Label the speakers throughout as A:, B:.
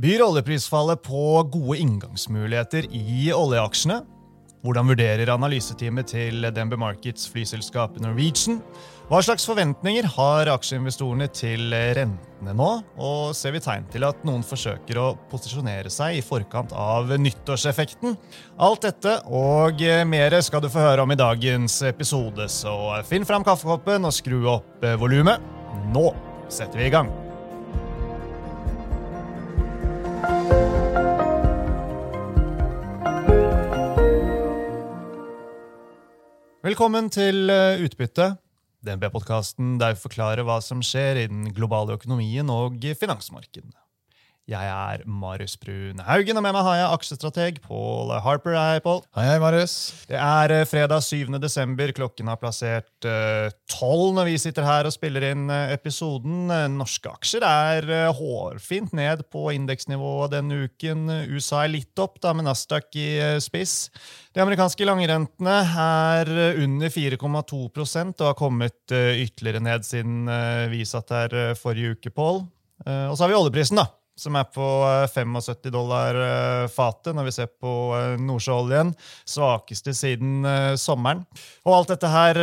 A: Byr oljeprisfallet på gode inngangsmuligheter i oljeaksjene? Hvordan vurderer analyseteamet til DNB Markets flyselskap Norwegian? Hva slags forventninger har aksjeinvestorene til rentene nå? Og ser vi tegn til at noen forsøker å posisjonere seg i forkant av nyttårseffekten? Alt dette og mer skal du få høre om i dagens episode, så finn fram kaffekoppen og skru opp volumet. Nå setter vi i gang. Velkommen til eh, Utbytte, DNB-podkasten der vi forklarer hva som skjer i den globale økonomien og finansmarkedene. Jeg er Marius Brun Haugen, og med meg har jeg aksjestrateg Paul Harper. Hei, Paul.
B: Hei, hei, Marius.
A: Det er eh, fredag 7. desember. Klokken har plassert tolv uh, når vi sitter her og spiller inn uh, episoden. norske aksjer er uh, hårfint ned på indeksnivået denne uken. USA er litt opp, da, med Nasdaq i spiss. De amerikanske langrentene er under 4,2 og har kommet ytterligere ned siden vi satt her forrige uke, Paul. Og så har vi oljeprisen, da som er på 75 eh, dollar eh, fatet når vi ser på eh, nordsjøoljen. Svakeste siden sommeren. Og alt dette her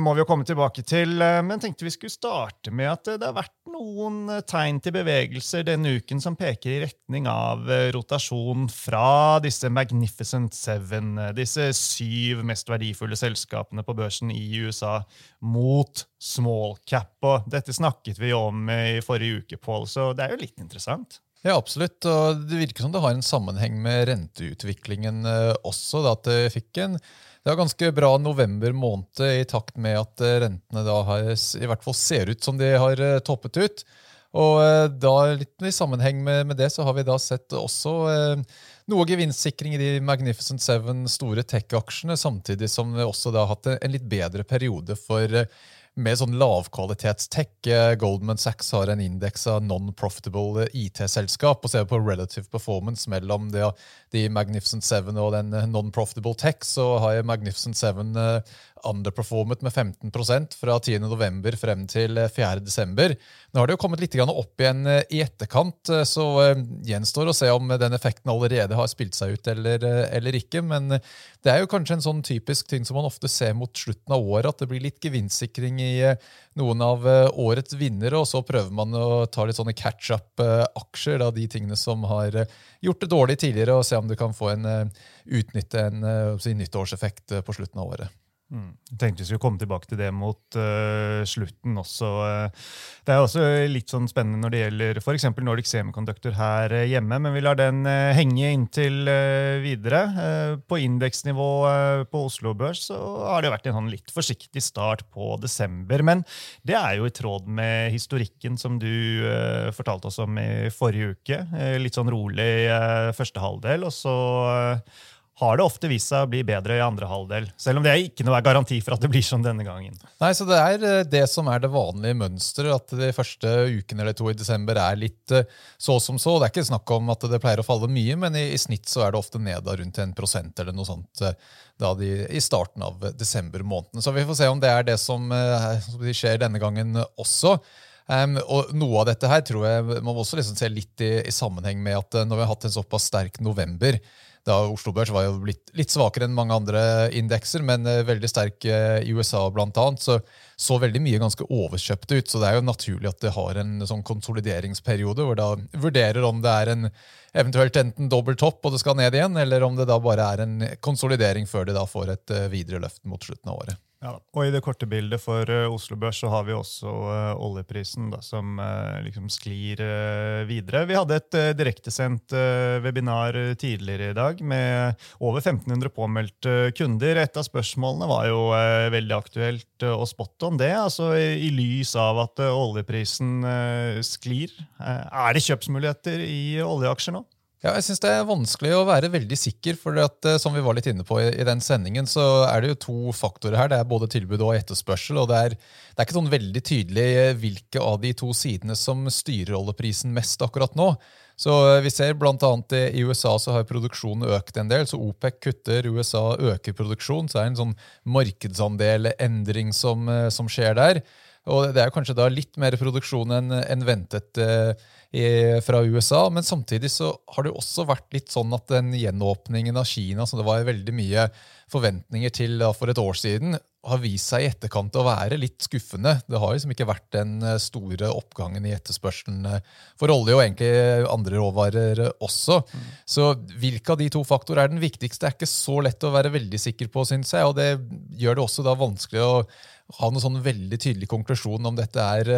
A: må vi jo komme tilbake til, men tenkte vi skulle starte med at det har vært noen tegn til bevegelser denne uken som peker i retning av rotasjon fra disse Magnificent Seven, disse syv mest verdifulle selskapene på børsen i USA, mot small cap. Og dette snakket vi om i forrige uke, Paul, så det er jo litt interessant.
B: Ja, absolutt. Og det virker som det har en sammenheng med renteutviklingen eh, også. At det fikk en det er ganske bra november måned i takt med at eh, rentene da har, i hvert fall ser ut som de har eh, toppet ut. Og da litt i sammenheng med, med det så har vi da sett også eh, noe gevinstsikring i de Magnificent Seven store tech-aksjene, samtidig som vi også da har hatt en litt bedre periode for eh, med sånn lavkvalitetstech. Eh, Goldman Sachs har en indeks av non-profitable eh, IT-selskap og ser på relative performance mellom de, de Magnificent Seven og den eh, non-profitable tech. Så har Magnificent Seven underperformet med 15% fra 10.11. frem til 4.12. Nå har det jo kommet litt opp igjen i etterkant, så gjenstår å se om den effekten allerede har spilt seg ut eller, eller ikke. Men det er jo kanskje en sånn typisk ting som man ofte ser mot slutten av året, at det blir litt gevinstsikring i i eh, noen av eh, årets vinnere, og så prøver man å ta litt sånne catch up-aksjer, de tingene som har eh, gjort det dårlig tidligere, og se om du kan få en, utnytte en si, nyttårseffekt på slutten av året.
A: Mm. Jeg tenkte vi skulle komme tilbake til det mot uh, slutten også. Det er også litt sånn spennende når det gjelder f.eks. Nordic Semiconductor her hjemme, men vi lar den uh, henge inntil uh, videre. på indeksnivå på Oslo Børs så har det vært en sånn litt forsiktig start på desember. Men det er jo i tråd med historikken som du fortalte oss om i forrige uke. litt sånn rolig første halvdel, og så har det ofte vist seg å bli bedre i andre halvdel. Selv om det ikke noe er garanti for at det blir sånn denne gangen.
B: Nei, så Det er eh, det som er det vanlige mønsteret, at de første ukene eller to i desember er litt eh, så som så. Det er ikke snakk om at det pleier å falle mye, men i, i snitt så er det ofte ned rundt en prosent eller noe sånt eh, de, i starten av desember måneden. Så vi får se om det er det som, som skjer denne gangen også. Um, og Noe av dette her tror jeg må også liksom se litt i, i sammenheng med at når vi har hatt en såpass sterk november, da Oslo Børs var jo litt, litt svakere enn mange andre indekser, men uh, veldig sterk uh, i USA bl.a. Så så veldig mye ganske overkjøpt ut. Så det er jo naturlig at det har en sånn konsolideringsperiode hvor da vurderer om det er en eventuelt enten dobbel topp og det skal ned igjen, eller om det da bare er en konsolidering før det da får et uh, videre løft mot slutten av året.
A: Ja, og I det korte bildet for uh, Oslo Børs så har vi også uh, oljeprisen da, som uh, liksom sklir videre. Vi hadde et direktesendt webinar tidligere i dag med over 1500 påmeldte kunder. Et av spørsmålene var jo veldig aktuelt å spotte om det. altså i lys av at oljeprisen sklir. er det kjøpsmuligheter i oljeaksjer nå?
B: Ja, jeg synes Det er vanskelig å være veldig sikker. for at, eh, som vi var litt inne på i, i, den sendingen, så er det jo to faktorer her. Det er både tilbud og etterspørsel. og Det er, det er ikke sånn veldig tydelig eh, hvilke av de to sidene som styrer oljeprisen mest akkurat nå. Så eh, vi ser annet I USA så har produksjonen økt en del. så OPEC kutter, USA øker produksjon. Så det er en sånn markedsandel-endring som, som skjer der. Og det er kanskje da litt mer produksjon enn en ventet eh, fra USA. Men samtidig så har det også vært litt sånn at den gjenåpningen av Kina, som det var veldig mye forventninger til da, for et år siden, har vist seg i etterkant å være litt skuffende. Det har liksom ikke vært den eh, store oppgangen i etterspørselen eh, for olje og egentlig andre råvarer også. Mm. Så hvilke av de to faktorer er den viktigste, er ikke så lett å være veldig sikker på, syns jeg. Og det gjør det også da vanskelig å ha noen sånn veldig tydelig konklusjon om dette er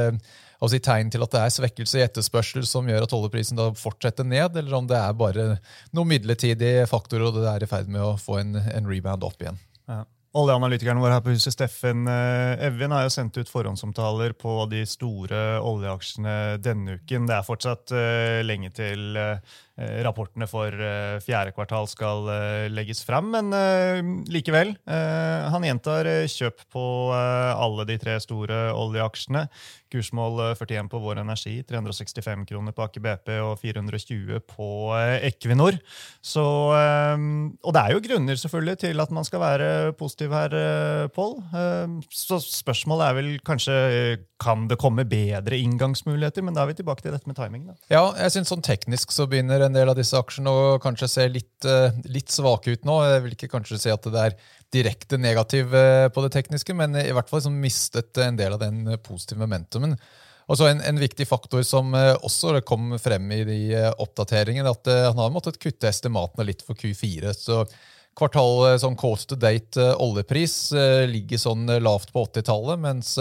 B: altså tegn til at det er svekkelse i etterspørsel som gjør at oljeprisen fortsetter ned, eller om det er bare noen midlertidige faktorer og det er i ferd med å få en, en rebound opp igjen.
A: Ja. Oljeanalytikeren vår her på huset, Steffen eh, Evjen, har jo sendt ut forhåndsomtaler på de store oljeaksjene denne uken. Det er fortsatt uh, lenge til uh, rapportene for eh, fjerde kvartal skal eh, legges fram. Men likevel, han gjentar kjøp på alle de tre store oljeaksjene. Kursmål 41 på Vår Energi, 365 kroner på Aker BP og 420 på Equinor. Så, og det er jo grunner selvfølgelig til at man skal være positiv her, Pål. Så spørsmålet er vel kanskje kan det komme bedre inngangsmuligheter, men da er vi tilbake til dette med timing. Da.
B: Ja, jeg synes sånn teknisk så begynner en del av disse aksjene og kanskje ser litt, eh, litt svake ut nå. Jeg vil ikke kanskje si at det er direkte negativ eh, på det tekniske, men i hvert fall liksom mistet en del av den positive momentumen. Og en, en, viktig faktor som eh, også kom frem i de oppdateringene, at han har måttet kutte estimatene litt for Q4. så kvartal sånn cost to date oljepris ligger sånn lavt på 80-tallet, mens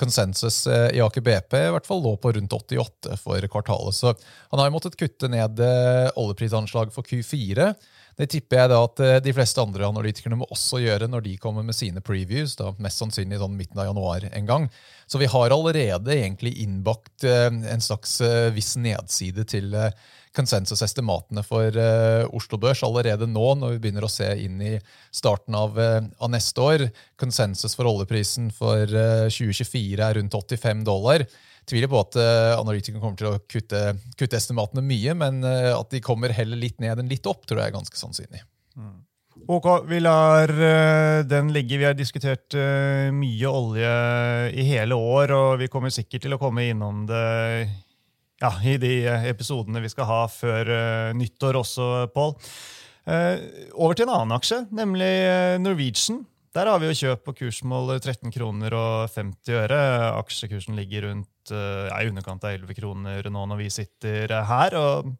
B: konsensus i Aker BP i hvert fall lå på rundt 88 for kvartalet. Så han har jo måttet kutte ned oljeprisanslaget for Q4. Det tipper jeg da at de fleste andre analytikerne må også gjøre når de kommer med sine previews, da mest sannsynlig sånn midten av januar en gang. Så vi har allerede egentlig innbakt en slags viss nedside til konsensusestimatene for uh, Oslo Børs allerede nå, når vi begynner å se inn i starten av, uh, av neste år. Konsensus for oljeprisen for uh, eh, 2024 er rundt 85 dollar. Tviler på at uh, analytikerne kommer til å kutte, kutte estimatene mye, men at de kommer heller litt ned enn litt opp, tror jeg er ganske sannsynlig. Mm.
A: Ok, Vi lar den ligge. Vi har diskutert mye olje i hele år, og vi kommer sikkert til å komme innom det ja, i de eh, episodene vi skal ha før uh, nyttår også, Pål. Uh, over til en annen aksje, nemlig Norwegian. Der har vi jo kjøp på kursmål 13 kroner og 50 øre. Aksjekursen ligger rundt ja, i underkant av 11 kroner nå når vi sitter her. og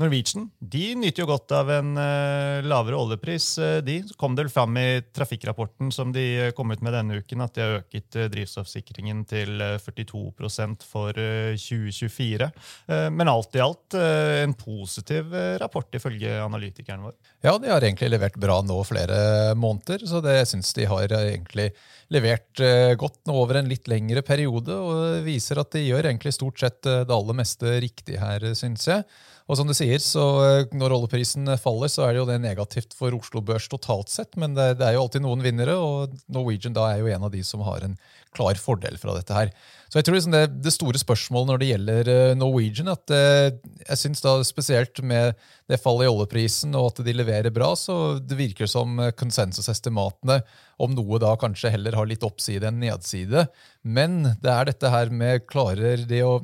A: Norwegian de nyter jo godt av en uh, lavere oljepris. Uh, de kom det vel fram i trafikkrapporten som de kom ut med denne uken, at de har øket uh, drivstoffsikringen til 42% for 2024. Men alt i alt en positiv rapport, ifølge analytikeren vår.
B: Ja, de har egentlig levert bra nå flere måneder, så det syns de har egentlig levert godt nå over en litt lengre periode, og viser at de gjør egentlig stort sett det aller meste riktig her, syns jeg. Og som du sier, så eh, Når oljeprisen faller, så er det jo det negativt for Oslo Børs totalt sett. Men det, det, er jo alltid noen vinnere, og Norwegian da er jo en av de som har en klar fordel fra dette her. Så jeg tror liksom det, det, store spørsmålet når det gjelder eh, Norwegian, at eh, jeg synes da spesielt med det fallet i oljeprisen og at de leverer bra, så det virker som konsensusestimatene om noe da kanskje heller har litt oppside enn nedside. Men det er dette her med klarer de å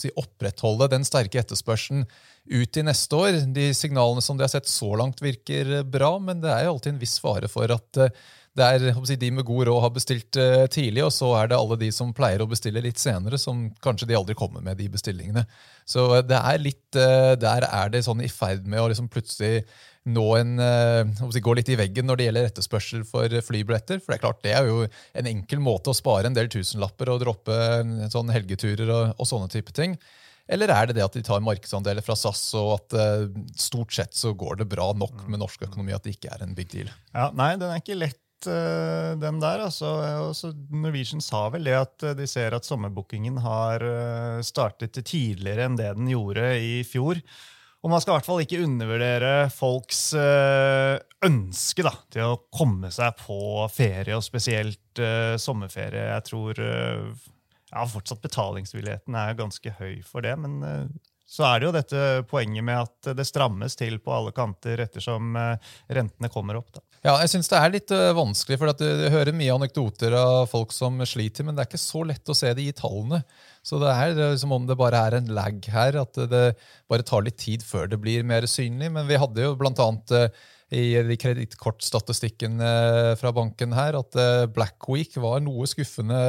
B: si, opprettholde den sterke etterspørselen ut i neste år. De signalene som de har sett så langt, virker bra, men det er jo alltid en viss fare for at eh, det er de med god råd har bestilt uh, tidlig, og så er det alle de som pleier å bestille litt senere, som kanskje de aldri kommer med de bestillingene. Så det er litt, der er det sånn i ferd med å liksom plutselig nå en, gå litt i veggen når det gjelder etterspørsel for flybilletter. For det er klart, det er jo en enkel måte å spare en del tusenlapper og droppe sånn helgeturer og, og sånne type ting. Eller er det det at de tar markedsandeler fra SAS, og at uh, stort sett så går det bra nok med norsk økonomi at det ikke er en big deal?
A: Ja, Nei, den er ikke lett, uh, den der. Altså. Norwegian sa vel det at eh, de ser at sommerbookingen har startet tidligere enn det den gjorde i fjor. Og man skal i hvert fall ikke undervurdere folks ønske da, til å komme seg på ferie, og spesielt sommerferie. Jeg tror ja, fortsatt betalingsvilligheten er ganske høy for det, men uh, så er det jo dette poenget med at det strammes til på alle kanter ettersom eh, rentene kommer opp. Da.
B: Ja, jeg syns det er litt uh, vanskelig, for du, hører mye anekdoter av folk som sliter, men det er ikke så lett å se det i tallene. Så det er det som om det bare er en lag her, at det bare tar litt tid før det blir mer synlig. Men vi hadde jo blant annet i kredittkortstatistikken eh, fra banken her at eh, Black Week var noe skuffende,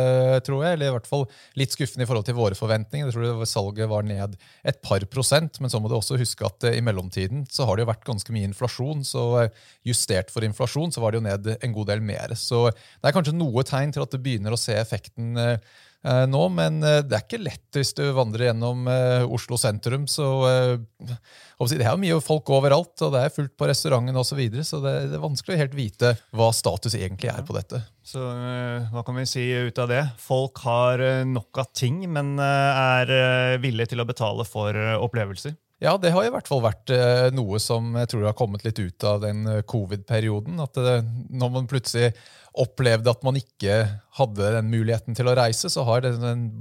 B: tror jeg. Eller i hvert fall litt skuffende i forhold til våre forventninger. Jeg tror salget var ned et par prosent, men så må du også huske at eh, i mellomtiden så har det jo vært ganske mye inflasjon. Så justert for inflasjon så var det jo ned en god del mer. Så det er kanskje noe tegn til at det begynner å se effekten nå, men eh, det er ikke lett hvis du vandrer gjennom eh, Oslo sentrum. så Det er jo mye folk overalt, og det er fullt på restauranten osv. Så, videre, så det er vanskelig å helt vite hva status egentlig er på dette.
A: Så hva kan vi si ut av det? Folk har nok av ting, men er villige til å betale for opplevelser?
B: Ja, det har i hvert fall vært noe som jeg tror har kommet litt ut av den covid-perioden. At når man plutselig opplevde at man ikke hadde den muligheten til å reise, så har det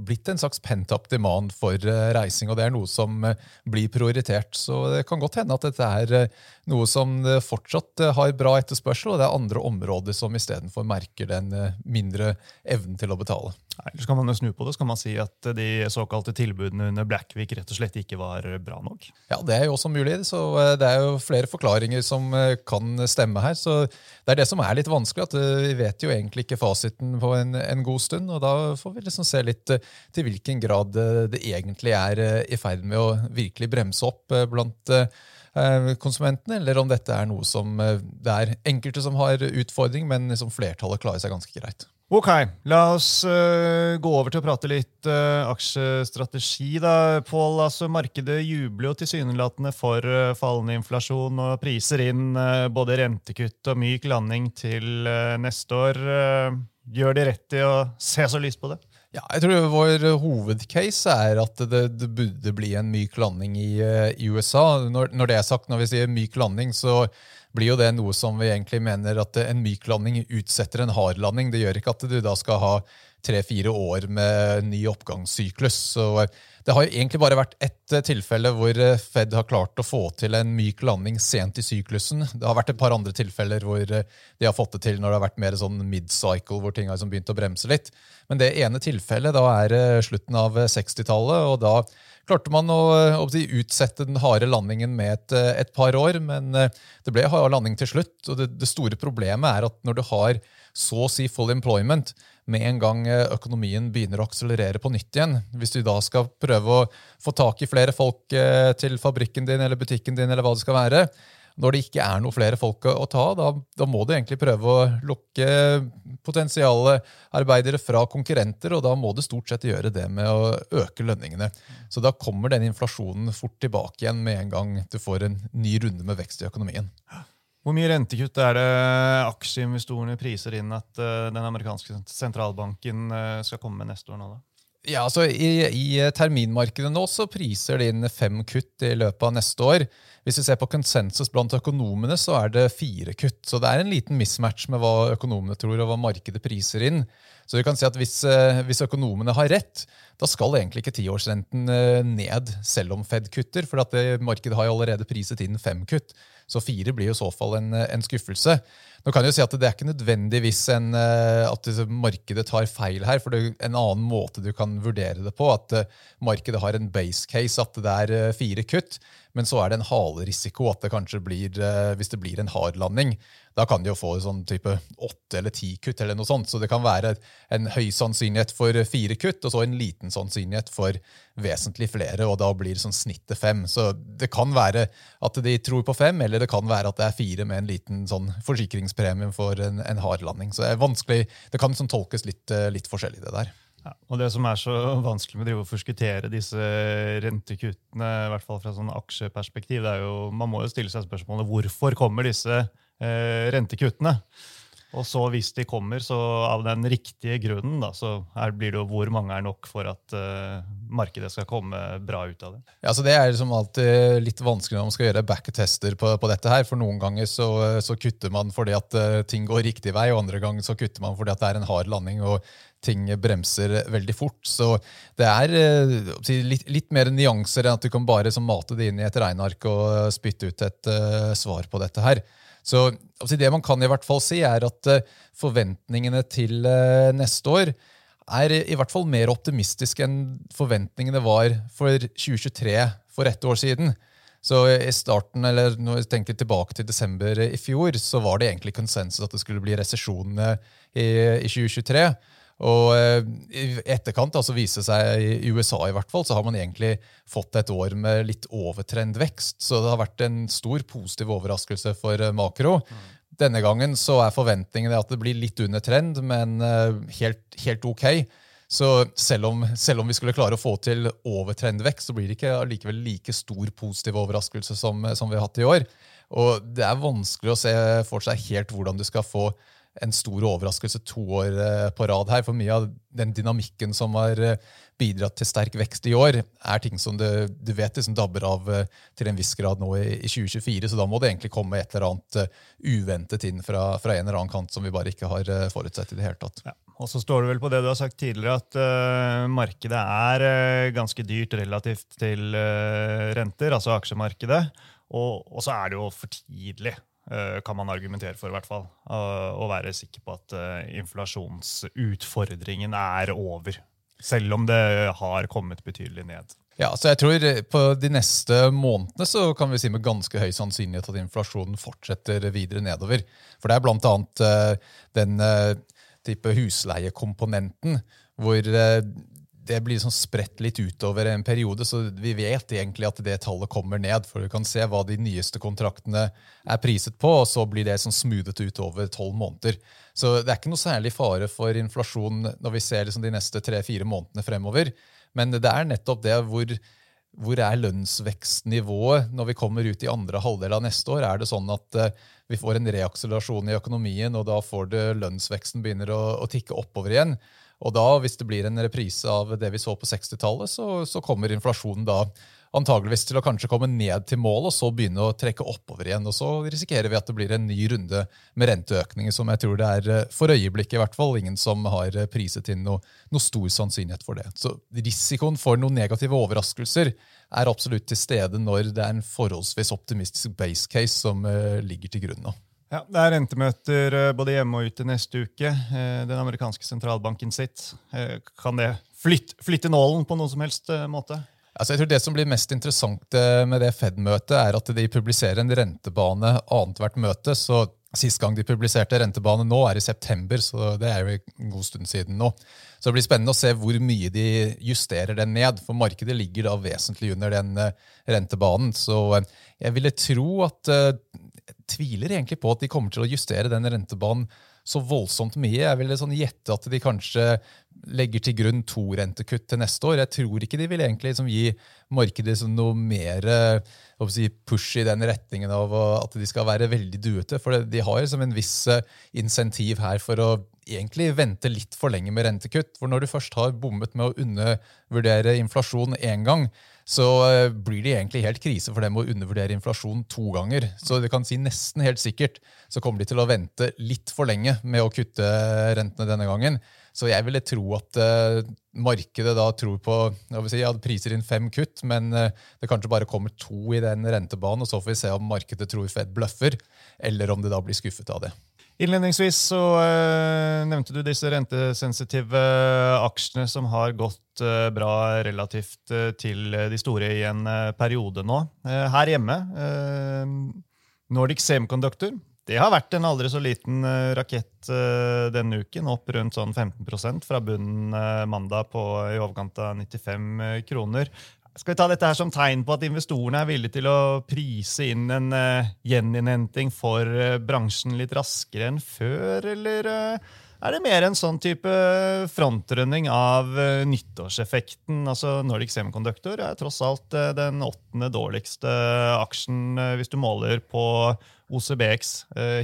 B: blitt en slags pent-up demand for eh, reising. og Det er noe som eh, blir prioritert. Så det kan godt hende at dette er eh, noe som fortsatt har bra etterspørsel, og det er andre områder som istedenfor merker den mindre evnen til å betale.
A: Eller så kan man snu på det, så kan man si at de såkalte tilbudene under Blackvik rett og slett ikke var bra nok.
B: Ja, Det er jo også mulig. så Det er jo flere forklaringer som kan stemme her. så Det er det som er litt vanskelig. at Vi vet jo egentlig ikke fasiten på en, en god stund. og Da får vi liksom se litt eh, til hvilken grad eh, det egentlig er eh, i ferd med å virkelig bremse opp blant konsumentene, eller om dette er noe som det er enkelte som har utfordring, men som flertallet klarer seg ganske greit.
A: Ok, La oss uh, gå over til å prate litt uh, aksjestrategi. da, Pål, altså Markedet jubler jo tilsynelatende for uh, fallende inflasjon og priser inn både rentekutt og myk landing til neste år. gjør de rett i å se så lyst på det?
B: Ja, jeg tror Vår hovedcase er at det, det burde bli en myk landing i, i USA. Når, når, det er sagt, når vi sier myk landing, så blir jo det noe som vi egentlig mener at en myk landing utsetter en hard landing. Det gjør ikke at du da skal ha tre-fire år med ny oppgangssyklus. Så det har egentlig bare vært ett tilfelle hvor Fed har klart å få til en myk landing sent i syklusen. Det har vært et par andre tilfeller hvor de har fått det til når det har vært mer sånn mid-cycle, hvor ting har liksom begynt å bremse litt. Men det ene tilfellet da er slutten av 60-tallet, og da klarte man å, å utsette den harde landingen med et, et, par år, men eh, det ble hard landing til slutt. og det, det, store problemet er at når du har så å si full employment, med en gang eh, økonomien begynner å akselerere på nytt igjen, hvis du da skal prøve å få tak i flere folk eh, til fabrikken din eller butikken din, eller hva det skal være, når det ikke er noe flere folk å ta, da, da må du egentlig prøve å lukke potensiale arbeidere fra konkurrenter, og da må du stort sett gjøre det med å øke lønningene. Så da kommer den inflasjonen fort tilbake igjen med en gang du får en ny runde med vekst i økonomien.
A: Hvor mye rentekutt er det aksjeinvestorene priser inn at eh, den amerikanske sentralbanken eh, skal komme med neste år? nå da?
B: Ja, altså i, I terminmarkedet nå så priser de inn fem kutt i løpet av neste år. Hvis vi ser på konsensus blant økonomene, så er det fire kutt. Så det er en liten mismatch med hva økonomene tror, og hva markedet priser inn. Så du kan si at hvis, eh, hvis økonomene har rett, da skal egentlig ikke tiårsrenten eh, ned, selv om Fed kutter. For det, markedet har jo allerede priset inn fem kutt. Så fire blir jo i så fall en, en skuffelse. Nå kan jeg jo si at Det er ikke nødvendigvis en, eh, at markedet tar feil her. for Det er en annen måte du kan vurdere det på. At markedet har en base case, at det er fire kutt. Men så er det en halerisiko at det kanskje blir, eh, hvis det blir en hard landing, da kan de jo få sånn type åtte eller ti kutt. eller noe sånt. Så det kan være en høy sannsynlighet for fire kutt, og så en liten sannsynlighet for vesentlig flere. og Da blir sånn snittet fem. Så det kan være at de tror på fem, eller det kan være at det er fire med en liten sånn forsikringspremie for en, en hard landing. Så det er vanskelig, det kan sånn tolkes litt, eh, litt forskjellig, det der.
A: Ja, og Det som er så vanskelig med å forskuttere disse rentekuttene, i hvert fall fra sånn aksjeperspektiv, det er jo, man må jo stille seg spørsmålet hvorfor kommer disse eh, rentekuttene? Og så hvis de kommer, så av den riktige grunnen, da, så er, blir det jo hvor mange er nok for at uh, markedet skal komme bra ut av det.
B: Ja, så Det er liksom alltid litt vanskelig når man skal gjøre backtester på, på dette. her, for Noen ganger så, så kutter man fordi at uh, ting går riktig vei, og andre ganger så kutter man fordi at det er en hard landing. og ting bremser veldig fort. Så det er uh, litt, litt, mer nyanser enn at du kan bare mate det inn i et regneark og spytte ut et uh, svar på dette her. Så altså, Det man kan i hvert fall si, er at forventningene til neste år er i hvert fall mer optimistiske enn forventningene var for 2023 for ett år siden. Så i starten, eller når vi tenker tilbake til desember i fjor, så var det egentlig konsensus at det skulle bli resesjon i 2023. Og eh, i etterkant altså viser det seg i USA i hvert fall, så har man egentlig fått et år med litt overtrend vekst. Så det har vært en stor positiv overraskelse for eh, makro. Denne gangen så er forventningene at det blir litt under trend, men eh, helt, helt ok. Så selv om, selv om, vi skulle klare å få til overtrendvekst, så blir det ikke allikevel like stor positiv overraskelse som, som, vi har hatt i år. Og det er vanskelig å se for seg helt hvordan du skal få en stor overraskelse to år eh, på rad her. For mye av den dynamikken som har eh, bidratt til sterk vekst i år, er ting som du, du vet liksom dabber av eh, til en viss grad nå i, i, 2024. Så da må det egentlig komme et eller annet uventet inn fra, fra, en eller annen kant som vi bare ikke har forutsett i det hele tatt. Ja.
A: Og så står det vel på det du har sagt tidligere, at uh, markedet er uh, ganske dyrt relativt til uh, renter, altså aksjemarkedet. Og, og, så er det jo for tidlig kan man argumentere for, i hvert fall. Å være sikker på at eh, inflasjonsutfordringen er over. Selv om det har kommet betydelig ned.
B: Ja, så jeg tror eh, På de neste månedene så kan vi si med ganske høy sannsynlighet at inflasjonen fortsetter videre nedover. For det er bl.a. den type husleiekomponenten hvor det blir sånn spredt litt utover en periode, så vi vet egentlig at det tallet kommer ned. For du kan se hva de nyeste kontraktene er priset på, og så blir det sånn smoothet ut over tolv måneder. Så det er ikke noe særlig fare for inflasjon når vi ser liksom de neste tre-fire månedene fremover. Men det er nettopp det hvor, hvor er lønnsvekstnivået når vi kommer ut i andre halvdel av neste år? Er det sånn at uh, vi får en reakselerasjon i økonomien, og da får det lønnsveksten begynner å, å tikke oppover igjen? Og da, hvis det blir en reprise av det vi så på 60-tallet, så, så, kommer inflasjonen da antageligvis til å kanskje komme ned til mål og så begynne å trekke oppover igjen. Og så risikerer vi at det blir en ny runde med renteøkninger, som jeg tror det er eh, for øyeblikket i hvert fall ingen som har eh, priset inn noe, noe stor sannsynlighet for det. Så risikoen for noen negative overraskelser er absolutt til stede når det er en forholdsvis optimistisk base case som uh, ligger til grunn nå.
A: Ja, Det er rentemøter eh, både hjemme og ute neste uke. Eh, den amerikanske sentralbanken sitt. Eh, kan det flytte, flytte nålen på noen som helst måte?
B: Altså jeg tror Det som blir mest interessant med det Fed-møtet, er at de publiserer en rentebane annethvert møte. så Sist gang de publiserte rentebane nå, er i september, så det er jo en god stund siden nå. Så det blir spennende å se hvor mye de justerer den ned, for markedet ligger da vesentlig under den rentebanen. Så jeg ville tro at tviler egentlig på at de kommer til å justere den rentebanen så voldsomt mye. Jeg vil sånn gjette at de kanskje legger til grunn to rentekutt til neste år. Jeg tror ikke de vil egentlig liksom gi markedet noe mer si, push i den retningen av at de skal være veldig duete. For de har liksom en viss eh, insentiv her for å egentlig vente litt for lenge med rentekutt. For når du først har bommet med å undervurdere inflasjon én gang, så eh, blir det egentlig helt krise for dem å undervurdere inflasjon to ganger. Så det kan si nesten helt sikkert så kommer de til å vente litt for lenge med å kutte rentene denne gangen. Så jeg ville tro at uh, markedet da tror på jeg vil si, ja, priser inn fem kutt, men uh, det kanskje bare kommer to i den rentebanen, og så får vi se om markedet tror Fed bløffer, eller om det da blir skuffet av det.
A: Innledningsvis så uh, nevnte du disse rentesensitive aksjene som har gått uh, bra relativt uh, til de store i en periode nå. her hjemme, Nordic Semiconductor, det har vært en aldri så liten rakett denne uken. Opp rundt sånn 15% fra bunnen mandag på i overkant av 95 kroner. Skal vi ta dette her som tegn på at investorene er villige til å prise inn en uh, gjeninnhenting for uh, bransjen litt raskere enn før, eller uh, er det mer en sånn type frontrunning av nyttårseffekten? Altså Nordic Semiconductor er tross alt den åttende dårligste aksjen hvis du måler på OCBX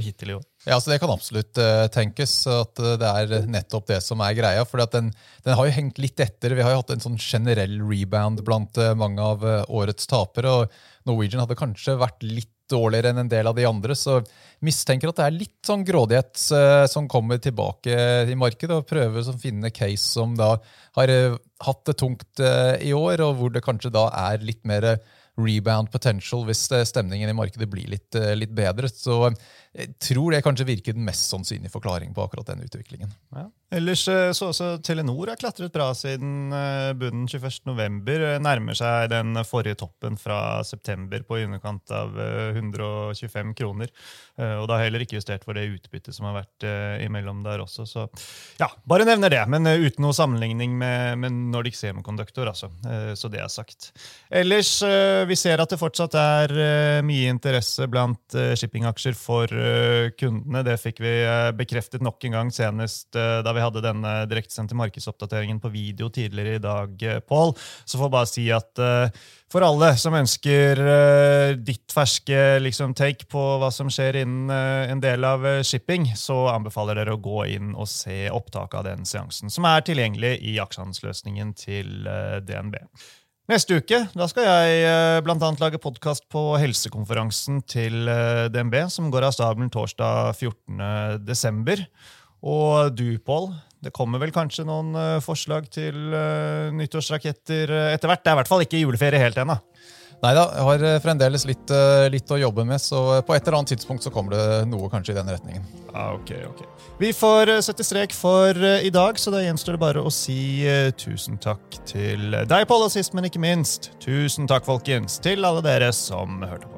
A: hittil i år.
B: Ja, så Det kan absolutt uh, tenkes at det er nettopp det som er greia. for den, den, har jo hengt litt etter. Vi har jo hatt en sånn generell rebound blant mange av årets tapere. og Norwegian hadde kanskje vært litt dårligere enn en del av de andre. Så mistenker at det er litt sånn grådighet eh, som kommer tilbake i markedet, og prøver å finne case som da har eh, hatt det tungt eh, i år, og hvor det kanskje da er litt mer rebound potential hvis eh, stemningen i markedet blir litt, eh, litt, bedre. Så jeg tror det kanskje virker den mest sannsynlige forklaringen på akkurat den utviklingen.
A: Ja. Ellers eh, så også Telenor har klatret bra siden bunnen 21.11. Nærmer seg den forrige toppen fra september på i underkant av 125 kroner. Og da har heller ikke justert for det utbyttet som har vært imellom der også. Så ja, bare nevner det, men uten noe sammenligning med, med Nordic Semiconductor, altså. Så det er sagt. Ellers vi ser at det fortsatt er mye interesse blant shippingaksjer for kundene. Det fikk vi bekreftet nok en gang senest da vi hadde denne direktesendte markedsoppdateringen på video tidligere i dag, Pål. Så får jeg bare si at for alle som ønsker ditt ferske liksom, take på hva som skjer innen en del av shipping, så anbefaler dere å gå inn og se opptaket av den seansen, som er tilgjengelig i aksjehandelsløsningen til DNB. Neste uke da skal jeg bl.a. blant annet lage podkast på helsekonferansen til eh, DNB, som går av stabelen torsdag 14.12. Og du, Pål, det kommer vel kanskje noen eh, forslag til nyttårsraketter etter hvert? Det er i hvert fall ikke juleferie helt ennå.
B: Nei da, jeg har eh, fremdeles litt, eh, litt, å jobbe med, så på et eller annet tidspunkt så kommer det noe kanskje i den retningen.
A: Ah, ok, ok. Vi får eh, sette strek for i dag, så da gjenstår det bare å si tusen takk til deg, Pål, og sist, men ikke minst, tusen takk, folkens, til alle dere som hørte på.